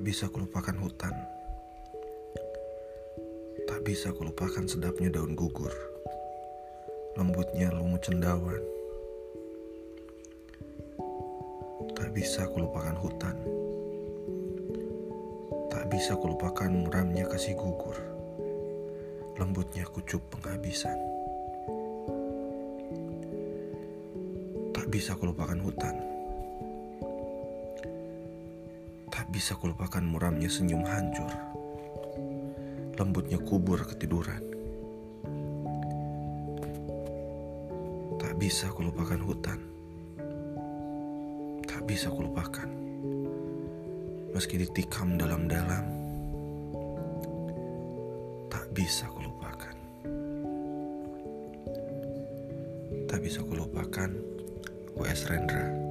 bisa kulupakan hutan. Tak bisa kulupakan sedapnya daun gugur. Lembutnya lumut cendawan. Tak bisa kulupakan hutan. Tak bisa kulupakan muramnya kasih gugur. Lembutnya kucup penghabisan. Tak bisa kulupakan hutan. Bisa kulupakan muramnya senyum hancur. Lembutnya kubur ketiduran. Tak bisa kulupakan hutan. Tak bisa kulupakan. Meski ditikam dalam-dalam. Tak bisa kulupakan. Tak bisa kulupakan W.S. Rendra